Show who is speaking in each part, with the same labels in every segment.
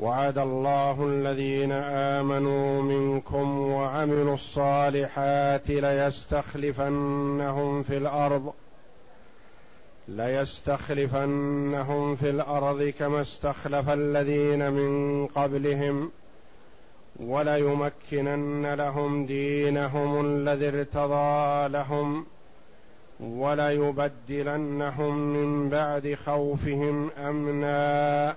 Speaker 1: وعد الله الذين آمنوا منكم وعملوا الصالحات ليستخلفنهم في الأرض ليستخلفنهم في الأرض كما استخلف الذين من قبلهم وليمكنن لهم دينهم الذي ارتضى لهم وليبدلنهم من بعد خوفهم أمنا.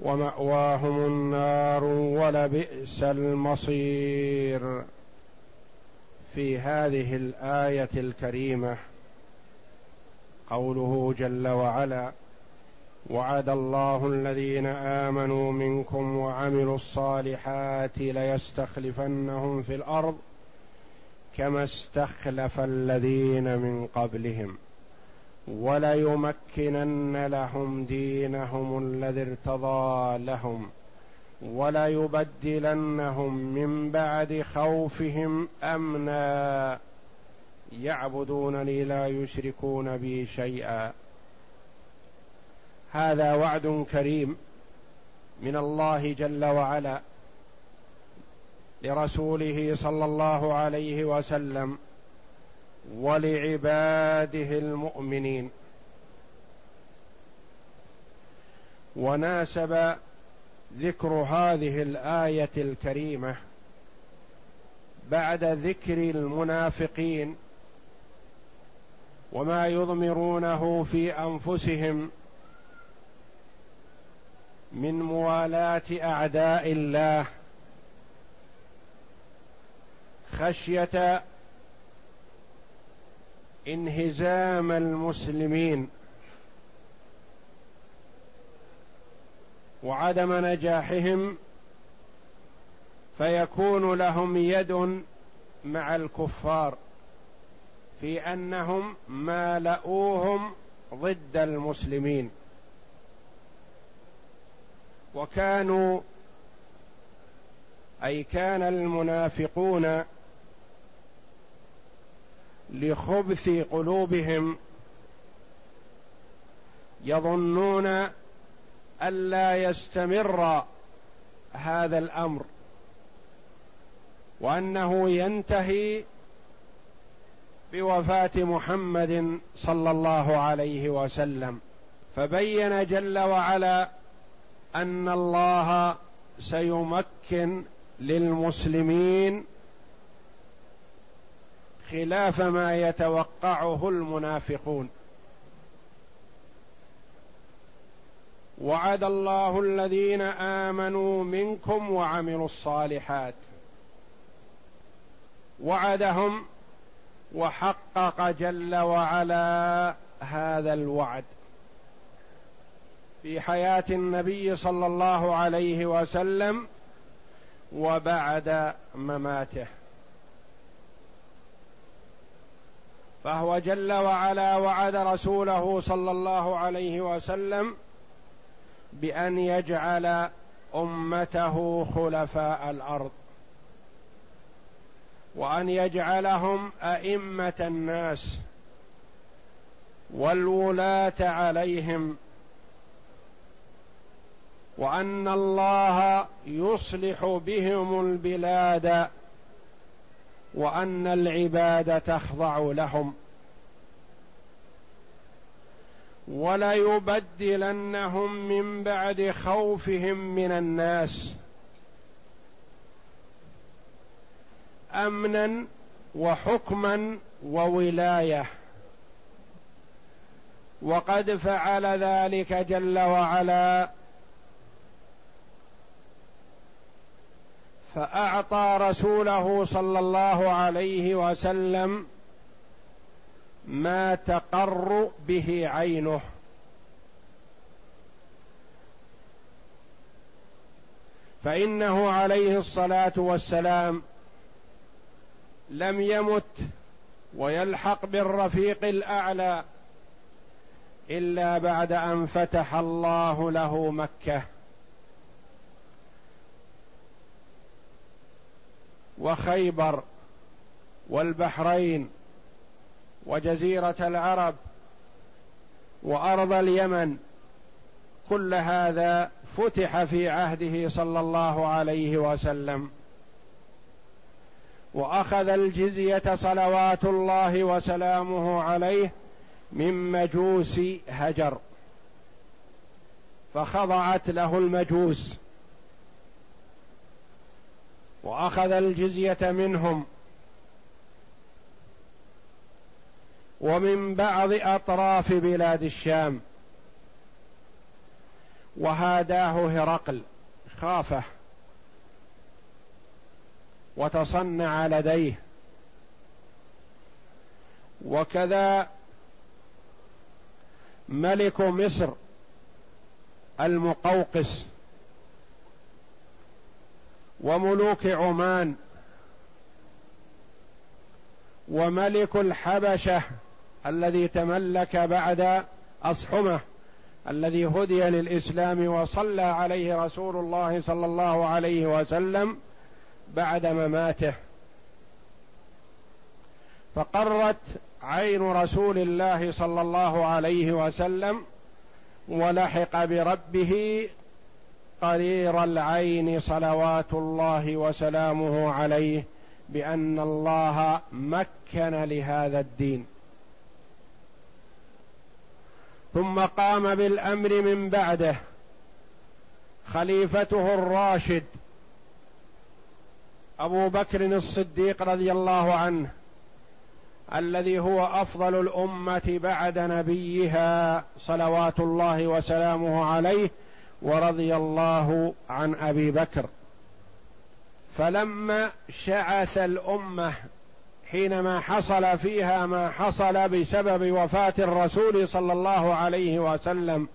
Speaker 1: ومأواهم النار ولبئس المصير. في هذه الآية الكريمة قوله جل وعلا وعد الله الذين آمنوا منكم وعملوا الصالحات ليستخلفنهم في الأرض كما استخلف الذين من قبلهم. وليمكنن لهم دينهم الذي ارتضى لهم وليبدلنهم من بعد خوفهم أمنا يعبدونني لا يشركون بي شيئا. هذا وعد كريم من الله جل وعلا لرسوله صلى الله عليه وسلم. ولعباده المؤمنين. وناسب ذكر هذه الآية الكريمة بعد ذكر المنافقين وما يضمرونه في أنفسهم من موالاه أعداء الله خشية انهزام المسلمين وعدم نجاحهم فيكون لهم يد مع الكفار في أنهم مالؤوهم ضد المسلمين وكانوا أي كان المنافقون لخبث قلوبهم يظنون الا يستمر هذا الأمر وأنه ينتهي بوفاة محمد صلى الله عليه وسلم. فبين جل وعلا أن الله سيمكن للمسلمين خلاف ما يتوقعه المنافقون. وعد الله الذين آمنوا منكم وعملوا الصالحات. وعدهم وحقق جل وعلا هذا الوعد. في حياة النبي صلى الله عليه وسلم وبعد مماته. فهو جل وعلا وعد رسوله صلى الله عليه وسلم بأن يجعل أمته خلفاء على وأن يجعلهم أئمة الناس والولاة عليهم وأن الله يصلح بهم البلاد وأن العباد تخضع لهم. وليبدلنهم من بعد خوفهم من الناس. أمنا وحكما وولاية. وقد فعل ذلك جل وعلا فأعطى رسوله صلى الله عليه وسلم ما تقر به عينه. فإنه عليه الصلاة والسلام لم يمت ويلحق بالرفيق الأعلى إلا بعد أن فتح الله له مكة. وخيبر والبحرين وجزيرة العرب وأرض اليمن كل هذا فتح في عهده صلى الله عليه وسلم. وأخذ الجزية صلوات الله وسلامه عليه من مجوس هجر فخضعت له المجوس. وأخذ الجزية منهم. ومن بعض أطراف بلاد الشام. وهاداه هرقل خافه. وتصنع لديه. وكذا ملك مصر المقوقس. وملوك عمان وملك الحبشة الذي تملك بعد أصحمه الذي هدي للإسلام وصلى عليه رسول الله صلى الله عليه وسلم بعد مماته. فقرت عين رسول الله صلى الله عليه وسلم ولحق بربه قرير العين صلوات الله وسلامه عليه بأن الله مكن لهذا الدين. ثم قام بالأمر من بعده. خليفته الراشد. أبو بكر الصديق رضي الله عنه. الذي هو أفضل الأمة بعد نبيها صلوات الله وسلامه عليه ورضي الله عن أبي بكر. فلما شعث الأمة حينما حصل فيها ما حصل بسبب وفاة الرسول صلى الله عليه وسلم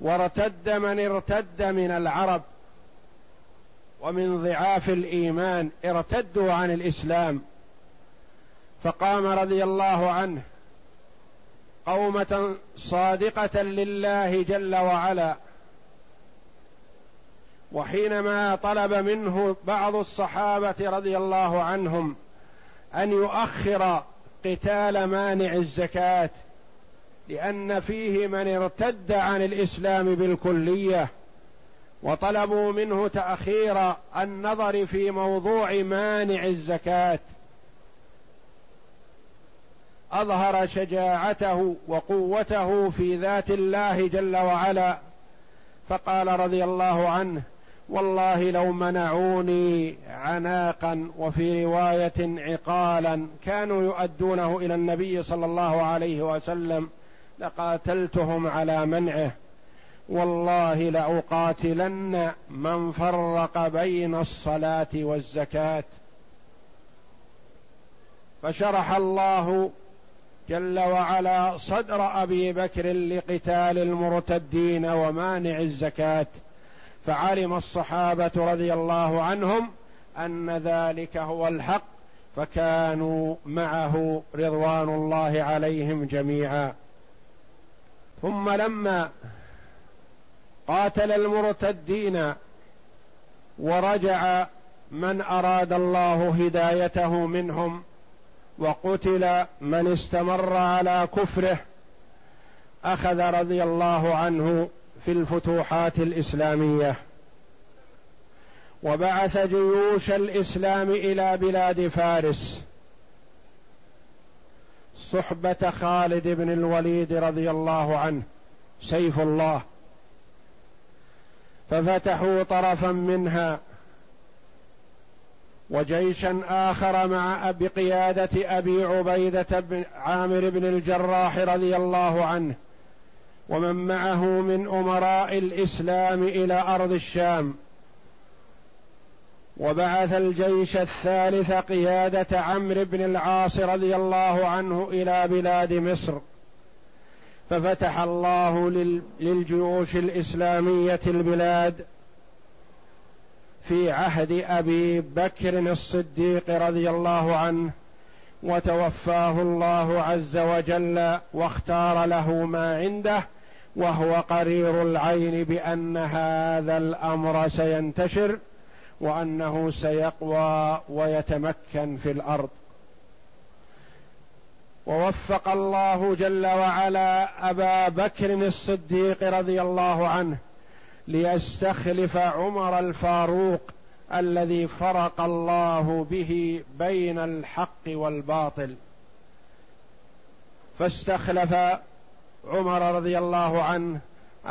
Speaker 1: وارتد من ارتد من العرب ومن ضعاف الإيمان ارتدوا عن الإسلام. فقام رضي الله عنه قومة صادقة لله جل وعلا. وحينما طلب منه بعض الصحابة رضي الله عنهم أن يؤخر قتال مانع الزكاة لأن فيه من ارتد عن الإسلام بالكلية وطلبوا منه تأخير النظر في موضوع مانع الزكاة. أظهر شجاعته وقوته في ذات الله جل وعلا. فقال رضي الله عنه والله لو منعوني عناقا وفي رواية عقالا كانوا يؤدونه إلى النبي صلى الله عليه وسلم لقاتلتهم على منعه. والله لأقاتلن من فرق بين الصلاة والزكاة. فشرح الله جل وعلا صدر أبي بكر لقتال المرتدين ومانع الزكاة. فعلم الصحابة رضي الله عنهم أن ذلك هو الحق فكانوا معه رضوان الله عليهم جميعا. ثم لما قاتل المرتدين ورجع من أراد الله هدايته منهم وقتل من استمر على كفره أخذ رضي الله عنه في الفتوحات الإسلامية. وبعث جيوش الإسلام إلى بلاد فارس. صحبة خالد بن الوليد رضي الله عنه سيف الله. ففتحوا طرفا منها وجيشا آخر مع بقيادة أبي عبيدة بن عامر بن الجراح رضي الله عنه ومن معه من أمراء الإسلام إلى أرض الشام. وبعث الجيش الثالث قيادة عمرو بن العاص رضي الله عنه إلى بلاد مصر. ففتح الله للجيوش الإسلامية البلاد في عهد أبي بكر الصديق رضي الله عنه وتوفاه الله عز وجل واختار له ما عنده وهو قرير العين بأن هذا الأمر سينتشر وأنه سيقوى ويتمكن في الأرض. ووفق الله جل وعلا أبا بكر الصديق رضي الله عنه ليستخلف عمر الفاروق الذي فرق الله به بين الحق والباطل. فاستخلف عمر رضي الله عنه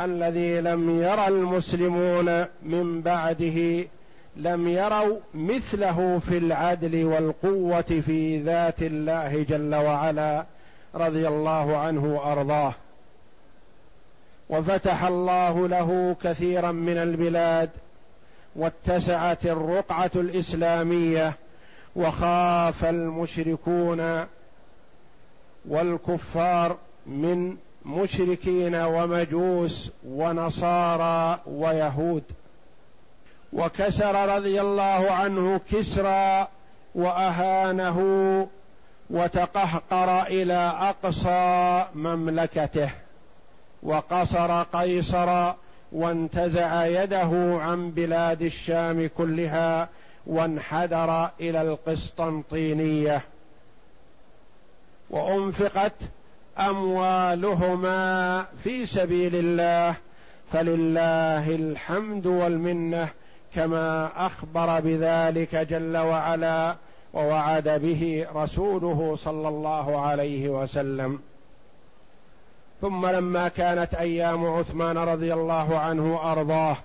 Speaker 1: الذي لم يرى المسلمون من بعده لم يروا مثله في العدل والقوة في ذات الله جل وعلا رضي الله عنه وأرضاه. وفتح الله له كثيرا من البلاد واتسعت الرقعة الإسلامية وخاف المشركون والكفار من مشركين ومجوس ونصارى ويهود. وكسر رضي الله عنه كسرى وأهانه وتقهقر إلى أقصى مملكته. وقصر قيصر وانتزع يده عن بلاد الشام كلها وانحدر إلى القسطنطينية. وأنفقت أموالهما في سبيل الله فلله الحمد والمنة كما أخبر بذلك جل وعلا ووعد به رسوله صلى الله عليه وسلم. ثم لما كانت أيام عثمان رضي الله عنه أرضاه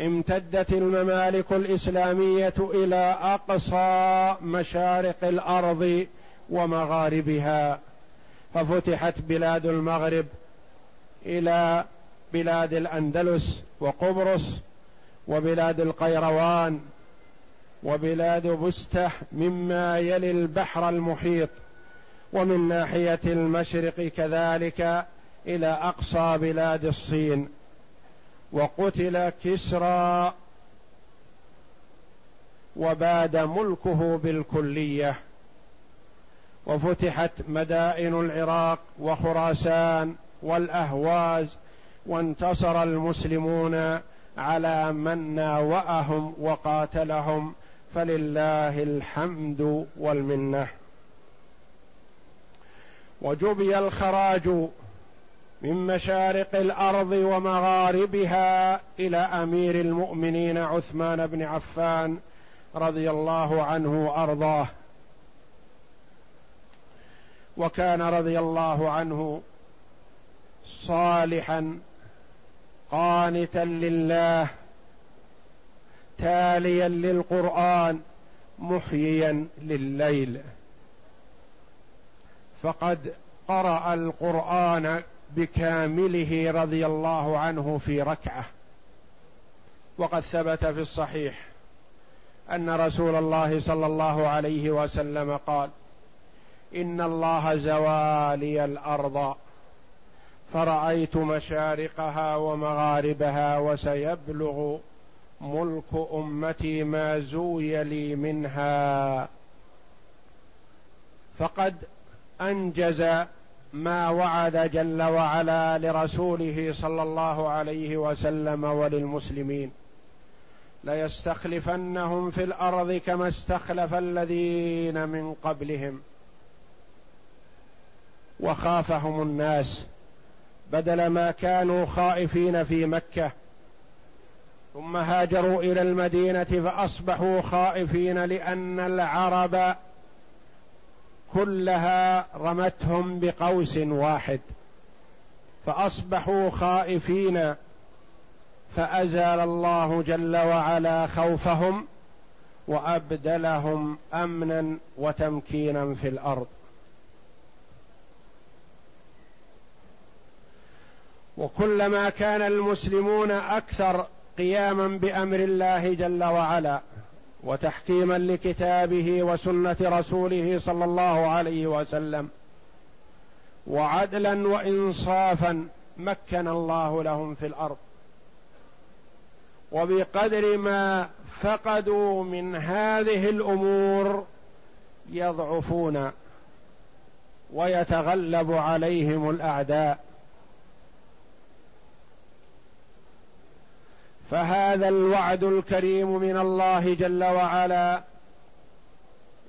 Speaker 1: امتدت الممالك الإسلامية إلى أقصى مشارق الأرض ومغاربها ففتحت بلاد المغرب إلى بلاد الأندلس وقبرص وبلاد القيروان وبلاد بستة مما يلي البحر المحيط. ومن ناحية المشرق كذلك إلى أقصى بلاد الصين. وقتل كسرى وباد ملكه بالكلية. وفتحت مدائن العراق وخراسان والأهواز وانتصر المسلمون على من ناوأهم وقاتلهم. فلله الحمد والمنة. وجبي الخراج من مشارق الأرض ومغاربها إلى أمير المؤمنين عثمان بن عفان رضي الله عنه وأرضاه. وكان رضي الله عنه صالحا قانتا لله تاليا للقرآن محييا لليل. فقد قرأ القرآن بكامله رضي الله عنه في ركعة. وقد ثبت في الصحيح أن رسول الله صلى الله عليه وسلم قال إن الله زوالي الأرض فرأيت مشارقها ومغاربها وسيبلغ ملك أمتي ما زوي لي منها. فقد أنجز ما وعد جل وعلا لرسوله صلى الله عليه وسلم وللمسلمين. ليستخلفنهم في الأرض كما استخلف الذين من قبلهم. وخافهم الناس بدل ما كانوا خائفين في مكة. ثم هاجروا إلى المدينة فأصبحوا خائفين لأن العرب كلها رمتهم بقوس واحد. فأصبحوا خائفين. فأزال الله جل وعلا خوفهم وأبدلهم أمنا وتمكينا في الأرض. وكلما كان المسلمون أكثر قياما بأمر الله جل وعلا وتحكيما لكتابه وسنة رسوله صلى الله عليه وسلم. وعدلا وإنصافا مكن الله لهم في الأرض. وبقدر ما فقدوا من هذه الأمور يضعفون ويتغلب عليهم الأعداء. فهذا الوعد الكريم من الله جل وعلا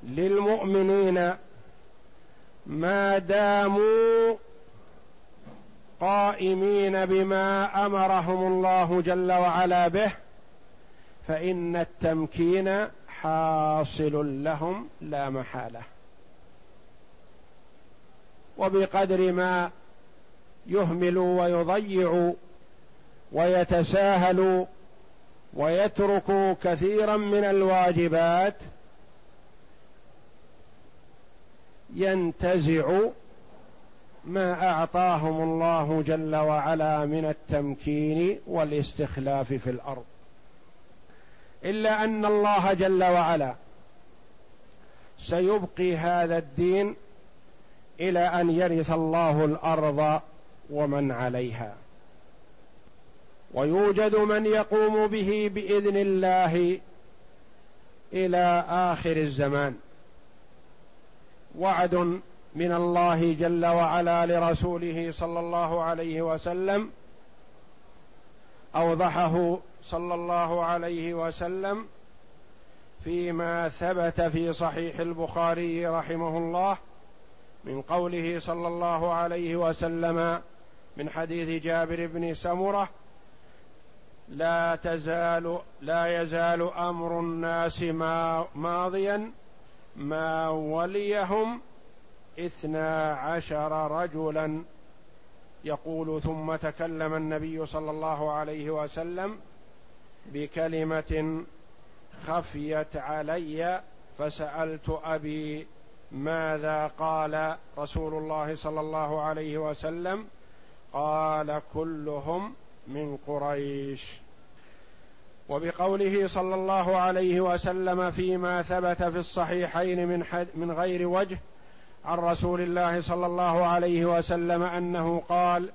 Speaker 1: للمؤمنين ما داموا قائمين بما أمرهم الله جل وعلا به فإن التمكين حاصل لهم لا محالة. وبقدر ما يهملوا ويضيعوا ويتساهلوا ويتركوا كثيرا من الواجبات ينتزع ما أعطاهم الله جل وعلا من التمكين والاستخلاف في الأرض. إلا أن الله جل وعلا سيبقي هذا الدين إلى أن يرث الله الأرض ومن عليها. ويوجد من يقوم به بإذن الله إلى آخر الزمان. وعد من الله جل وعلا لرسوله صلى الله عليه وسلم. أوضحه صلى الله عليه وسلم فيما ثبت في صحيح البخاري رحمه الله من قوله صلى الله عليه وسلم من حديث جابر بن سمرة لا تزال لا يزال أمر الناس ما ماضيا ما وليهم إثنا عشر رجلا يقول ثم تكلم النبي صلى الله عليه وسلم بكلمة خفيت علي فسألت أبي ماذا قال رسول الله صلى الله عليه وسلم؟ قال كلهم من قريش. وبقوله صلى الله عليه وسلم فيما ثبت في الصحيحين من من غير وجه عن رسول الله صلى الله عليه وسلم أنه قال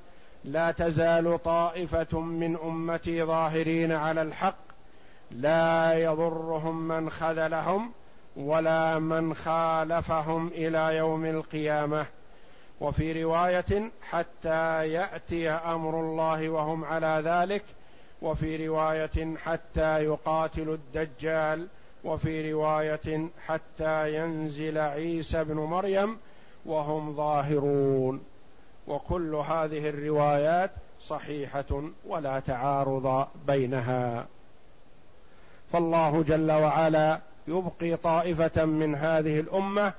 Speaker 1: لا تزال طائفة من أمتي ظاهرين على الحق لا يضرهم من خذلهم ولا من خالفهم إلى يوم القيامة. وفي رواية حتى يأتي أمر الله وهم على ذلك وفي رواية حتى يقاتلوا الدجال وفي رواية حتى ينزل عيسى بن مريم وهم ظاهرون. وكل هذه الروايات صحيحة ولا تعارض بينها. فالله جل وعلا يبقي طائفة من هذه الأمة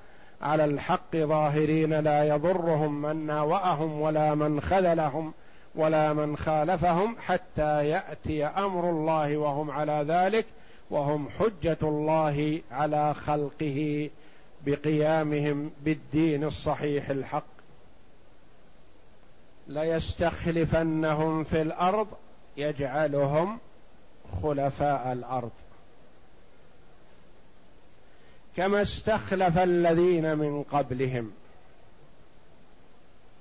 Speaker 1: على الحق ظاهرين لا يضرهم من ناوأهم ولا من خذلهم ولا من خالفهم حتى يأتي أمر الله وهم على ذلك وهم حجة الله على خلقه بقيامهم بالدين الصحيح الحق. ليستخلفنهم في الأرض يجعلهم خلفاء الأرض. كما استخلف الذين من قبلهم.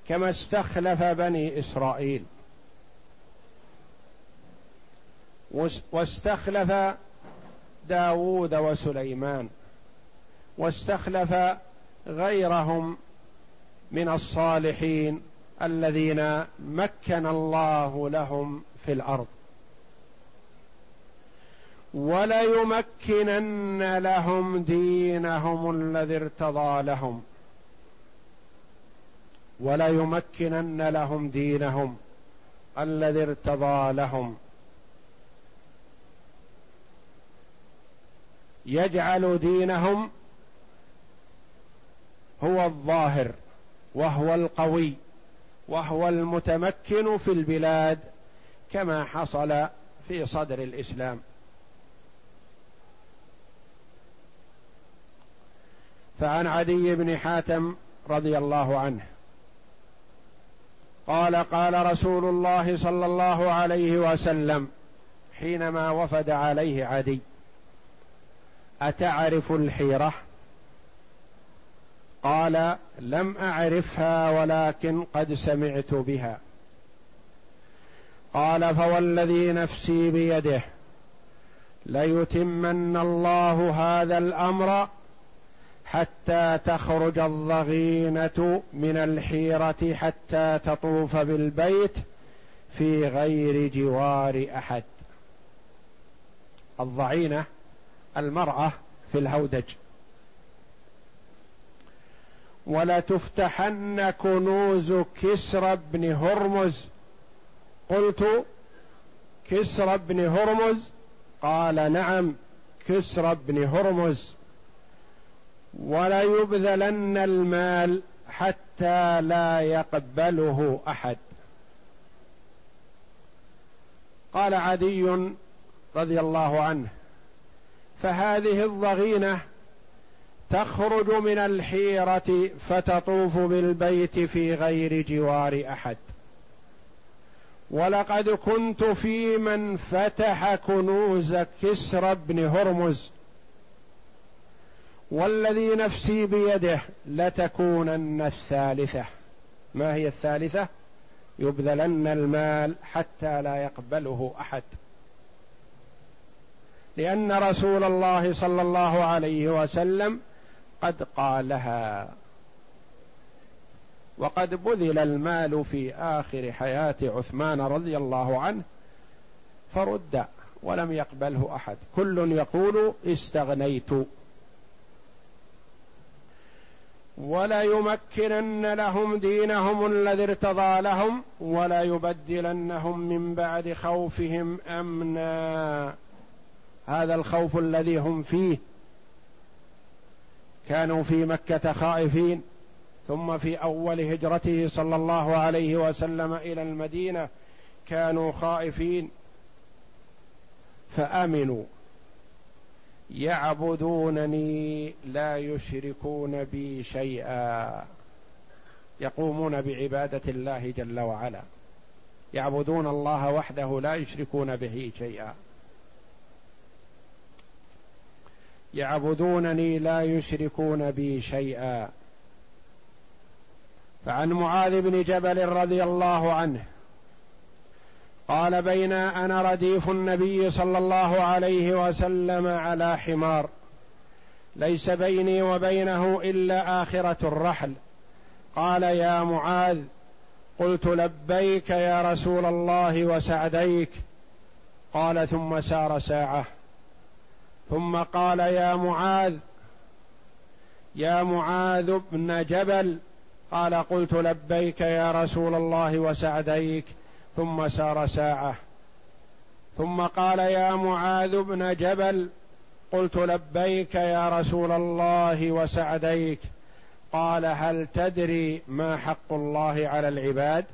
Speaker 1: كما استخلف بني إسرائيل. واستخلف داود وسليمان. واستخلف غيرهم من الصالحين الذين مكن الله لهم في الأرض. وليمكنن لهم دينهم الذي ارتضى لهم. وليمكنن لهم دينهم الذي ارتضى لهم. يجعل دينهم هو الظاهر وهو القوي وهو المتمكن في البلاد كما حصل في صدر الإسلام. فعن عدي بن حاتم رضي الله عنه قال قال رسول الله صلى الله عليه وسلم حينما وفد عليه عدي أتعرف الحيرة؟ قال لم أعرفها ولكن قد سمعت بها. قال فوالذي نفسي بيده ليتمن الله هذا الأمر حتى تخرج الضغينة من الحيرة حتى تطوف بالبيت في غير جوار أحد. الضعينة المرأة في الهودج. ولتفتحن كنوز كسرى بن هرمز. قلت كسرى بن هرمز؟ قال نعم كسرى بن هرمز. وليبذلن المال حتى لا يقبله أحد. قال عدي رضي الله عنه فهذه الضغينة تخرج من الحيرة فتطوف بالبيت في غير جوار أحد. ولقد كنت في من فتح كنوز كسرى بن هرمز والذي نفسي بيده لتكونن الثالثة. ما هي الثالثة؟ يبذلن المال حتى لا يقبله أحد. لأن رسول الله صلى الله عليه وسلم قد قالها. وقد بذل المال في آخر حياة عثمان رضي الله عنه فرد ولم يقبله أحد. كل يقول استغنيت. ولا يمكنن لهم دينهم الذي ارتضى لهم ولا يبدلنهم من بعد خوفهم أمنا. هذا الخوف الذي هم فيه. كانوا في مكة خائفين ثم في أول هجرته صلى الله عليه وسلم إلى المدينة كانوا خائفين. فأمنوا. يعبدونني لا يشركون بي شيئا. يقومون بعبادة الله جل وعلا. يعبدون الله وحده لا يشركون به شيئا. يعبدونني لا يشركون بي شيئا. فعن معاذ بن جبل رضي الله عنه قال بين أنا رديف النبي صلى الله عليه وسلم على حمار. ليس بيني وبينه إلا آخرة الرحل. قال يا معاذ قلت لبيك يا رسول الله وسعديك. قال ثم سار ساعة. ثم قال يا معاذ يا معاذ بن جبل. قال قلت لبيك يا رسول الله وسعديك. ثم سار ساعة. ثم قال يا معاذ بن جبل قلت لبيك يا رسول الله وسعديك. قال هل تدري ما حق الله على العباد؟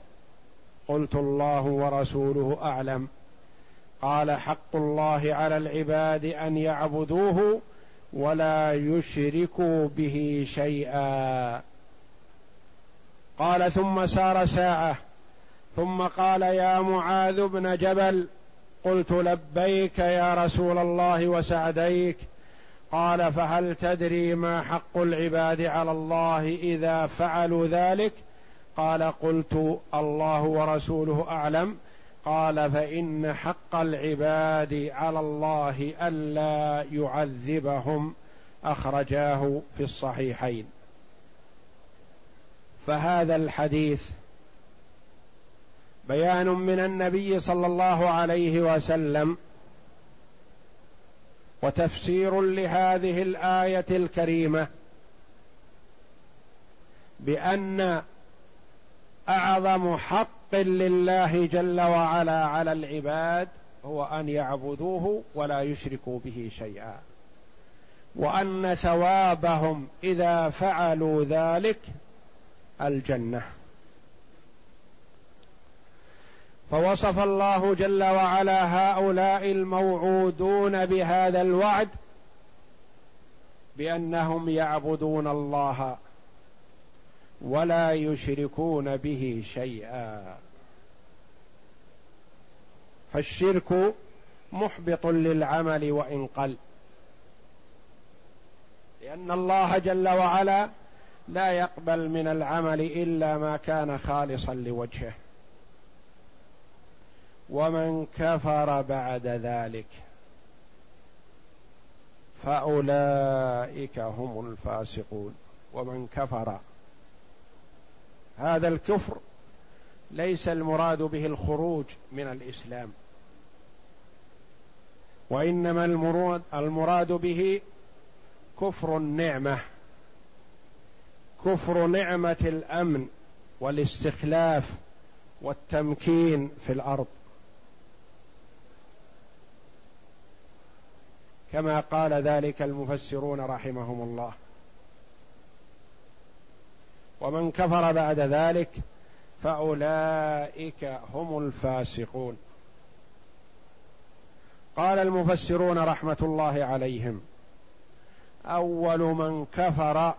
Speaker 1: قلت الله ورسوله أعلم. قال حق الله على العباد أن يعبدوه ولا يشركوا به شيئا. قال ثم سار ساعة. ثم قال يا معاذ بن جبل قلت لبيك يا رسول الله وسعديك. قال فهل تدري ما حق العباد على الله إذا فعلوا ذلك؟ قال قلت الله ورسوله أعلم. قال فإن حق العباد على الله ألا يعذبهم. أخرجاه في الصحيحين. فهذا الحديث بيان من النبي صلى الله عليه وسلم وتفسير لهذه الآية الكريمة بأن أعظم حق لله جل وعلا على العباد هو أن يعبدوه ولا يشركوا به شيئا وأن ثوابهم إذا فعلوا ذلك الجنة. فوصف الله جل وعلا هؤلاء الموعودون بهذا الوعد بأنهم يعبدون الله ولا يشركون به شيئا. فالشرك محبط للعمل وان قل لأن الله جل وعلا لا يقبل من العمل إلا ما كان خالصا لوجهه. ومن كفر بعد ذلك فأولئك هم الفاسقون. ومن كفر هذا الكفر ليس المراد به الخروج من الإسلام وإنما المراد المراد به كفر النعمة كفر نعمة الأمن والاستخلاف والتمكين في الأرض. كما قال ذلك المفسرون رحمهم الله. ومن كفر بعد ذلك فأولئك هم الفاسقون. قال المفسرون رحمة الله عليهم أول من كفر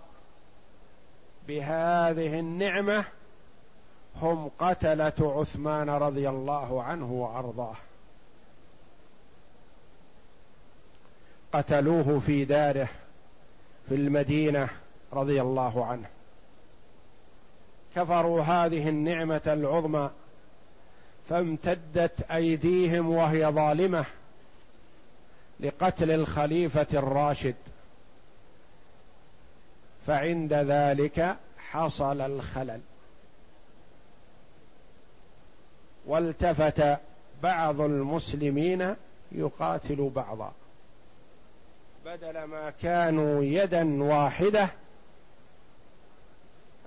Speaker 1: بهذه النعمة هم قتلة عثمان رضي الله عنه وأرضاه. قتلوه في داره في المدينة رضي الله عنه. كفروا هذه النعمة العظمى فامتدت أيديهم وهي ظالمة لقتل الخليفة الراشد. فعند ذلك حصل الخلل. والتفت بعض المسلمين يقاتل بعضا. بدل ما كانوا يدا واحدة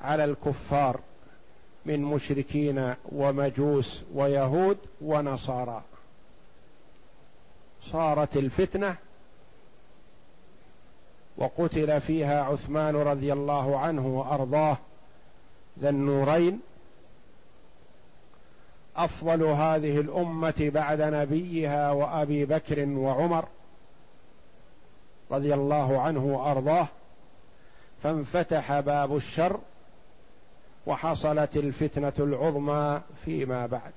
Speaker 1: على الكفار من مشركين ومجوس ويهود ونصارى. صارت الفتنة وقتل فيها عثمان رضي الله عنه وأرضاه ذا النورين. أفضل هذه الأمة بعد نبيها وأبي بكر وعمر. رضي الله عنه وأرضاه فانفتح باب الشر وحصلت الفتنة العظمى فيما بعد.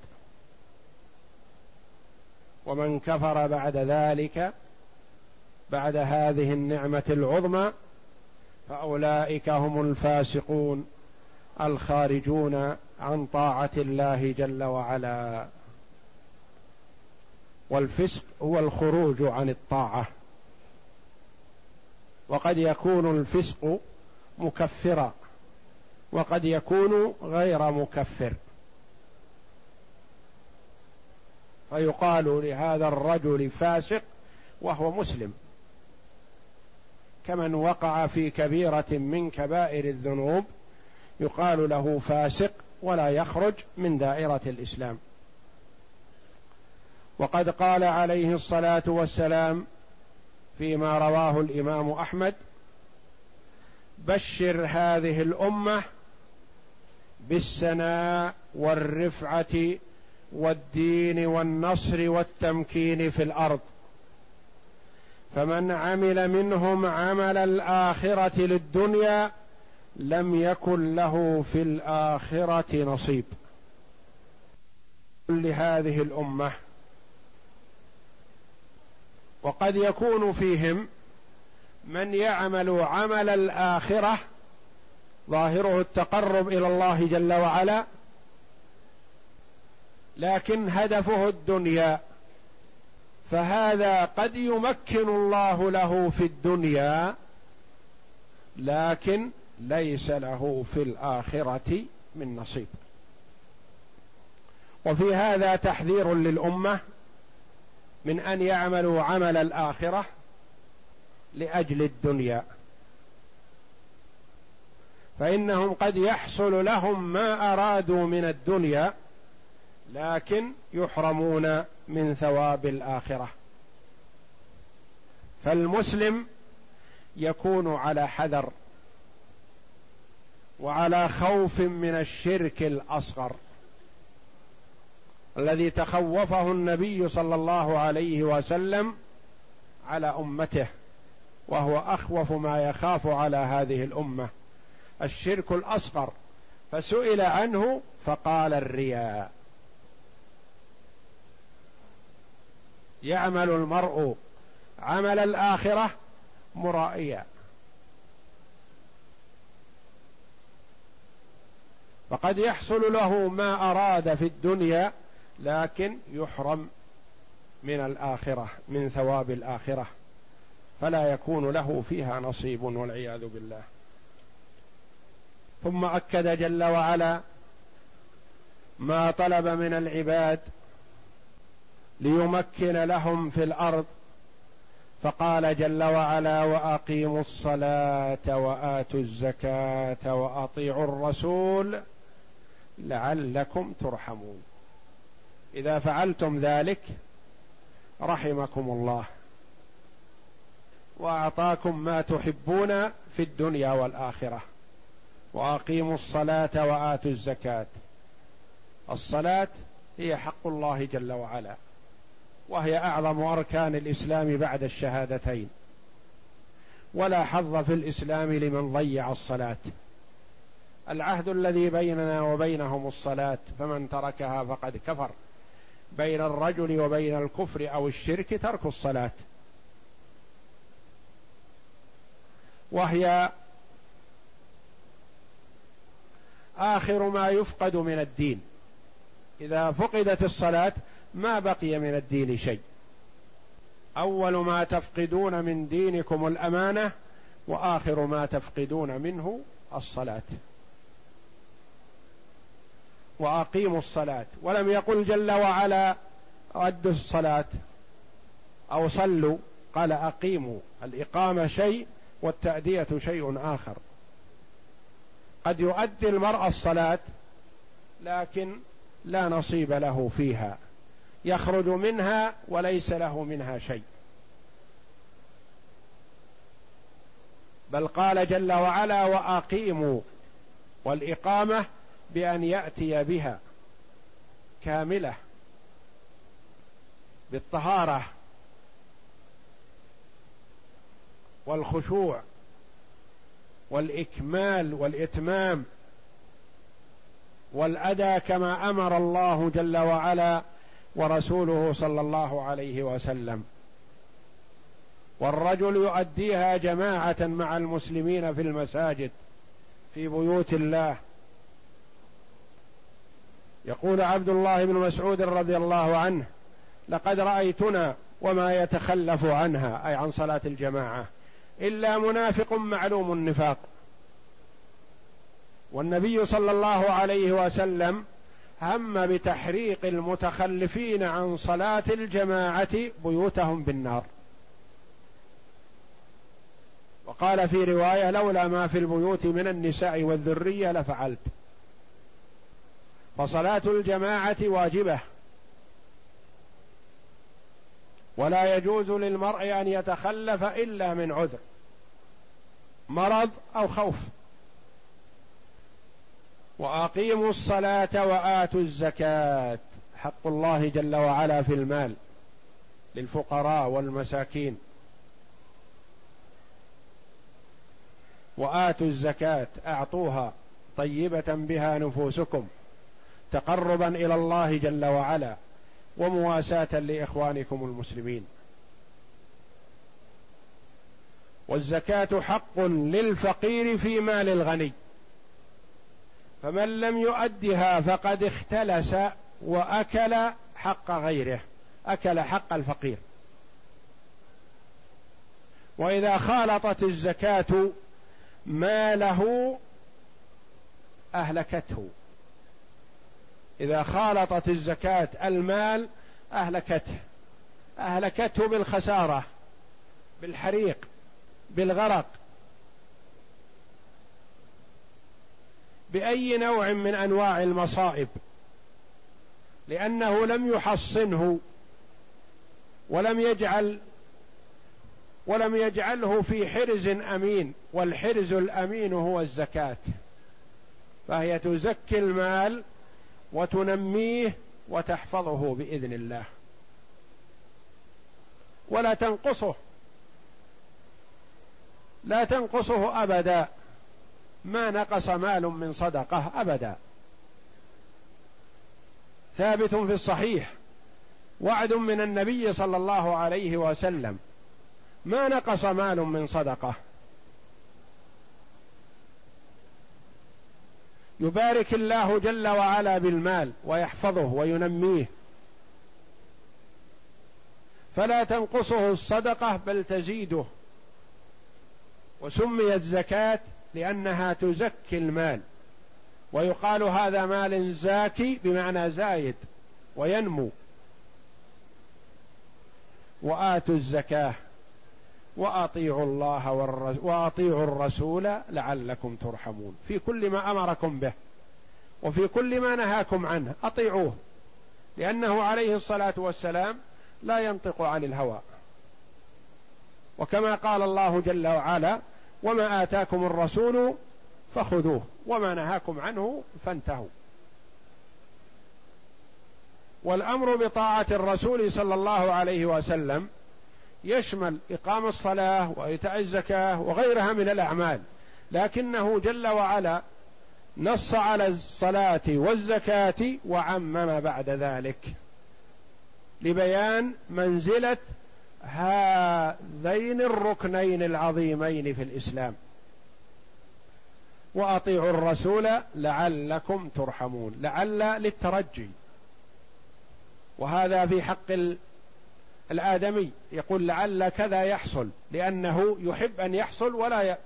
Speaker 1: ومن كفر بعد ذلك بعد هذه النعمة العظمى فأولئك هم الفاسقون الخارجون عن طاعة الله جل وعلا. والفسق هو الخروج عن الطاعة. وقد يكون الفسق مكفرا وقد يكون غير مكفر. فيقال لهذا الرجل فاسق وهو مسلم كمن وقع في كبيرة من كبائر الذنوب يقال له فاسق ولا يخرج من دائرة الإسلام. وقد قال عليه الصلاة والسلام فيما رواه الإمام أحمد. بشر هذه الأمة بالسناء والرفعة والدين والنصر والتمكين في الأرض. فمن عمل منهم عمل الآخرة للدنيا لم يكن له في الآخرة نصيب. لهذه الأمة. وقد يكون فيهم من يعمل عمل الآخرة ظاهره التقرب إلى الله جل وعلا لكن هدفه الدنيا فهذا قد يمكن الله له في الدنيا لكن ليس له في الآخرة من نصيب. وفي هذا تحذير للأمة من أن يعملوا عمل الآخرة لأجل الدنيا. فإنهم قد يحصل لهم ما أرادوا من الدنيا لكن يحرمون من ثواب الآخرة. فالمسلم يكون على حذر وعلى خوف من الشرك الأصغر. الذي تخوفه النبي صلى الله عليه وسلم على أمته وهو أخوف ما يخاف على هذه الأمة. الشرك الأصغر. فسئل عنه فقال الرياء. يعمل المرء عمل الآخرة مرائيا. فقد يحصل له ما أراد في الدنيا لكن يحرم من الآخرة من ثواب الآخرة. فلا يكون له فيها نصيب والعياذ بالله. ثم أكد جل وعلا ما طلب من العباد ليمكن لهم في الأرض. فقال جل وعلا وأقيموا الصلاة وآتوا الزكاة وأطيعوا الرسول لعلكم ترحمون. إذا فعلتم ذلك رحمكم الله وأعطاكم ما تحبون في الدنيا والآخرة وأقيموا الصلاة وآتوا الزكاة. الصلاة هي حق الله جل وعلا وهي أعظم أركان الإسلام بعد الشهادتين. ولا حظ في الإسلام لمن ضيع الصلاة. العهد الذي بيننا وبينهم الصلاة فمن تركها فقد كفر. بين الرجل وبين الكفر أو الشرك ترك الصلاة. وهي آخر ما يفقد من الدين. إذا فقدت الصلاة ما بقي من الدين شيء. أول ما تفقدون من دينكم الأمانة وآخر ما تفقدون منه الصلاة. وأقيموا الصلاة. ولم يقل جل وعلا ادوا الصلاة أو صلوا. قال أقيموا. الإقامة شيء والتأدية شيء آخر. قد يؤدي المرء الصلاة لكن لا نصيب له فيها. يخرج منها وليس له منها شيء. بل قال جل وعلا وأقيموا. والإقامة بأن يأتي بها كاملة بالطهارة والخشوع والإكمال والإتمام والاداء كما أمر الله جل وعلا ورسوله صلى الله عليه وسلم. والرجل يؤديها جماعة مع المسلمين في المساجد في بيوت الله. يقول عبد الله بن مسعود رضي الله عنه لقد رأيتنا وما يتخلف عنها أي عن صلاة الجماعة إلا منافق معلوم النفاق. والنبي صلى الله عليه وسلم هم بتحريق المتخلفين عن صلاة الجماعة بيوتهم بالنار. وقال في رواية لولا ما في البيوت من النساء والذرية لفعلت. فصلاة الجماعة واجبة. ولا يجوز للمرء أن يتخلف إلا من عذر مرض أو خوف. وأقيموا الصلاة وآتوا الزكاة حق الله جل وعلا في المال للفقراء والمساكين. وآتوا الزكاة أعطوها طيبة بها نفوسكم. تقربا إلى الله جل وعلا ومواساة لإخوانكم المسلمين. والزكاة حق للفقير في مال الغني. فمن لم يؤدها فقد اختلس وأكل حق غيره أكل حق الفقير. وإذا خالطت الزكاة ماله أهلكته. إذا خالطت الزكاة المال أهلكته. أهلكته بالخسارة بالحريق بالغرق. بأي نوع من أنواع المصائب؟ لأنه لم يحصنه ولم يجعل ولم يجعله في حرز أمين والحرز الأمين هو الزكاة. فهي تزكي المال وتنميه وتحفظه بإذن الله. ولا تنقصه. لا تنقصه أبدا. ما نقص مال من صدقة أبدا. ثابت في الصحيح. وعد من النبي صلى الله عليه وسلم. ما نقص مال من صدقة. يبارك الله جل وعلا بالمال ويحفظه وينميه. فلا تنقصه الصدقة بل تزيده. وسميت زكاة لأنها تزكي المال. ويقال هذا مال زاكي بمعنى زايد وينمو. وآتوا الزكاة. وأطيعوا الله وأطيعوا الرسول لعلكم ترحمون. في كل ما أمركم به وفي كل ما نهاكم عنه أطيعوه لأنه عليه الصلاة والسلام لا ينطق عن الهوى. وكما قال الله جل وعلا وما آتاكم الرسول فخذوه وما نهاكم عنه فانتهوا. والأمر بطاعة الرسول صلى الله عليه وسلم يشمل إقام الصلاة وإيتاء الزكاة وغيرها من الأعمال لكنه جل وعلا نص على الصلاة والزكاة وعمم بعد ذلك لبيان منزلة هذين الركنين العظيمين في الإسلام. وأطيعوا الرسول لعلكم ترحمون لعل للترجي. وهذا في حق الآدمي يقول لعل كذا يحصل لأنه يحب أن يحصل ولا ي...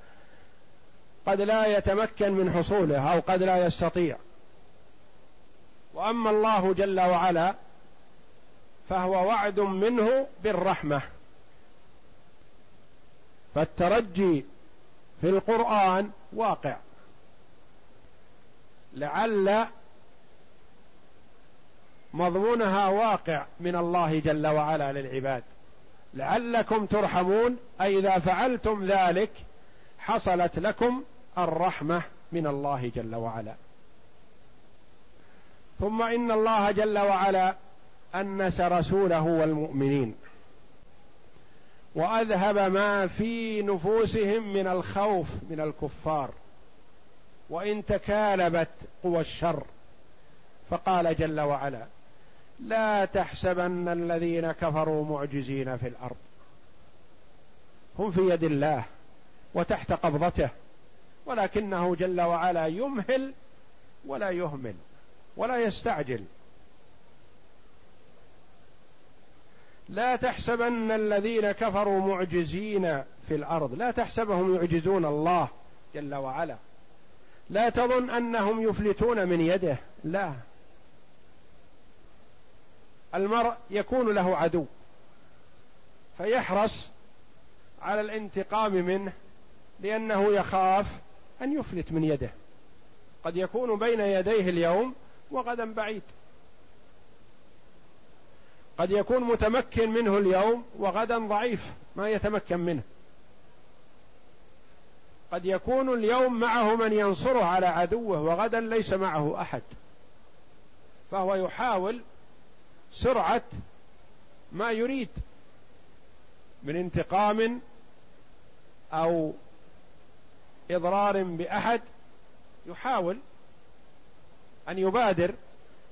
Speaker 1: قد لا يتمكن من حصوله أو قد لا يستطيع. وأما الله جل وعلا فهو وعد منه بالرحمة. فالترجي في القرآن واقع. لعل مضمونها واقع من الله جل وعلا للعباد. لعلكم ترحمون أي إذا فعلتم ذلك حصلت لكم الرحمة من الله جل وعلا. ثم إن الله جل وعلا أنس رسوله والمؤمنين. وأذهب ما في نفوسهم من الخوف من الكفار. وإن تكالبت قوى الشر. فقال جل وعلا لا تحسبن الذين كفروا معجزين في الأرض. هم في يد الله وتحت قبضته ولكنه جل وعلا يمهل ولا يهمل ولا يستعجل. لا تحسبن الذين كفروا معجزين في الأرض. لا تحسبهم يعجزون الله جل وعلا. لا تظن أنهم يفلتون من يده. لا. المرء يكون له عدو فيحرص على الانتقام منه لأنه يخاف أن يفلت من يده. قد يكون بين يديه اليوم وغدا بعيد. قد يكون متمكن منه اليوم وغدا ضعيف ما يتمكن منه. قد يكون اليوم معه من ينصره على عدوه وغدا ليس معه أحد. فهو يحاول سرعة ما يريد من انتقام أو إضرار بأحد يحاول أن يبادر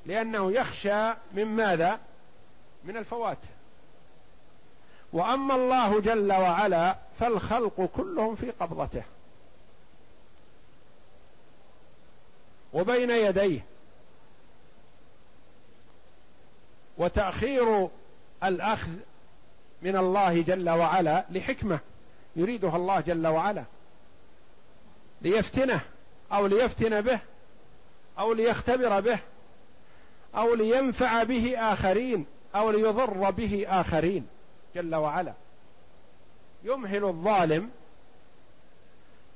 Speaker 1: لأنه يخشى من ماذا؟ من الفوات. وأما الله جل وعلا فالخلق كلهم في قبضته. وبين يديه وتأخير الأخذ من الله جل وعلا لحكمة يريدها الله جل وعلا ليفتنه أو ليفتن به أو ليختبر به أو لينفع به آخرين أو ليضر به آخرين جل وعلا. يمهل الظالم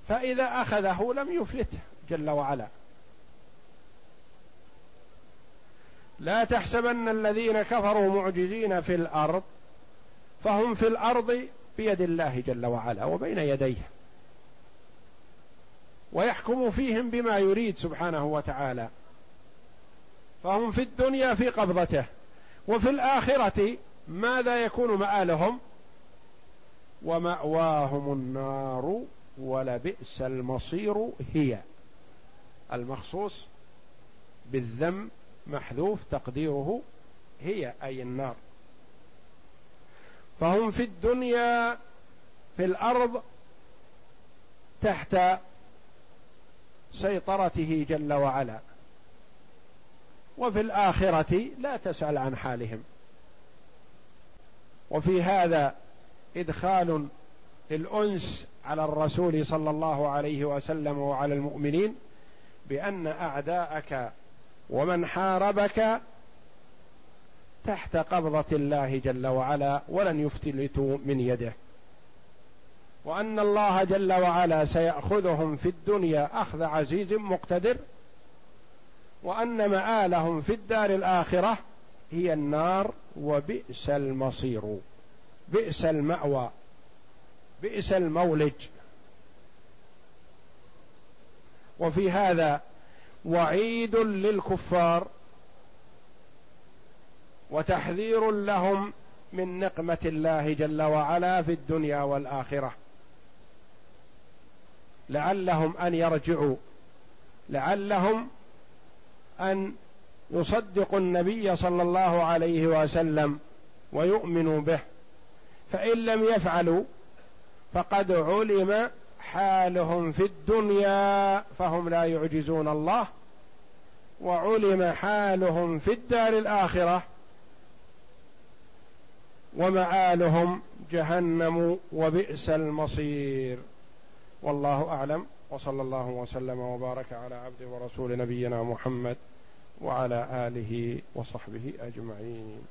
Speaker 1: فإذا أخذه لم يفلته جل وعلا. لا تحسبن الذين كفروا معجزين في الأرض فهم في الأرض بيد الله جل وعلا وبين يديه ويحكم فيهم بما يريد سبحانه وتعالى فهم في الدنيا في قبضته وفي الآخرة ماذا يكون مآلهم؟ ومأواهم النار ولبئس المصير هي المخصوص بالذم محذوف تقديره هي أي النار. فهم في الدنيا في الأرض تحت سيطرته جل وعلا. وفي الآخرة لا تسأل عن حالهم. وفي هذا إدخال الانس على الرسول صلى الله عليه وسلم وعلى المؤمنين بأن أعداءك ومن حاربك تحت قبضة الله جل وعلا ولن يفتلتوا من يده. وأن الله جل وعلا سيأخذهم في الدنيا أخذ عزيز مقتدر. وأن مآلهم في الدار الآخرة هي النار وبئس المصير. بئس المأوى. بئس المولج. وفي هذا وعيد للكفار وتحذير لهم من نقمة الله جل وعلا في الدنيا والآخرة. لعلهم أن يرجعوا. لعلهم أن يصدقوا النبي صلى الله عليه وسلم ويؤمنوا به. فإن لم يفعلوا فقد علم حالهم في الدنيا فهم لا يعجزون الله وعلم حالهم في الدار الآخرة ومآلهم جهنم وبئس المصير. والله أعلم وصلى الله وسلم وبارك على عبد ورسول نبينا محمد وعلى آله وصحبه أجمعين.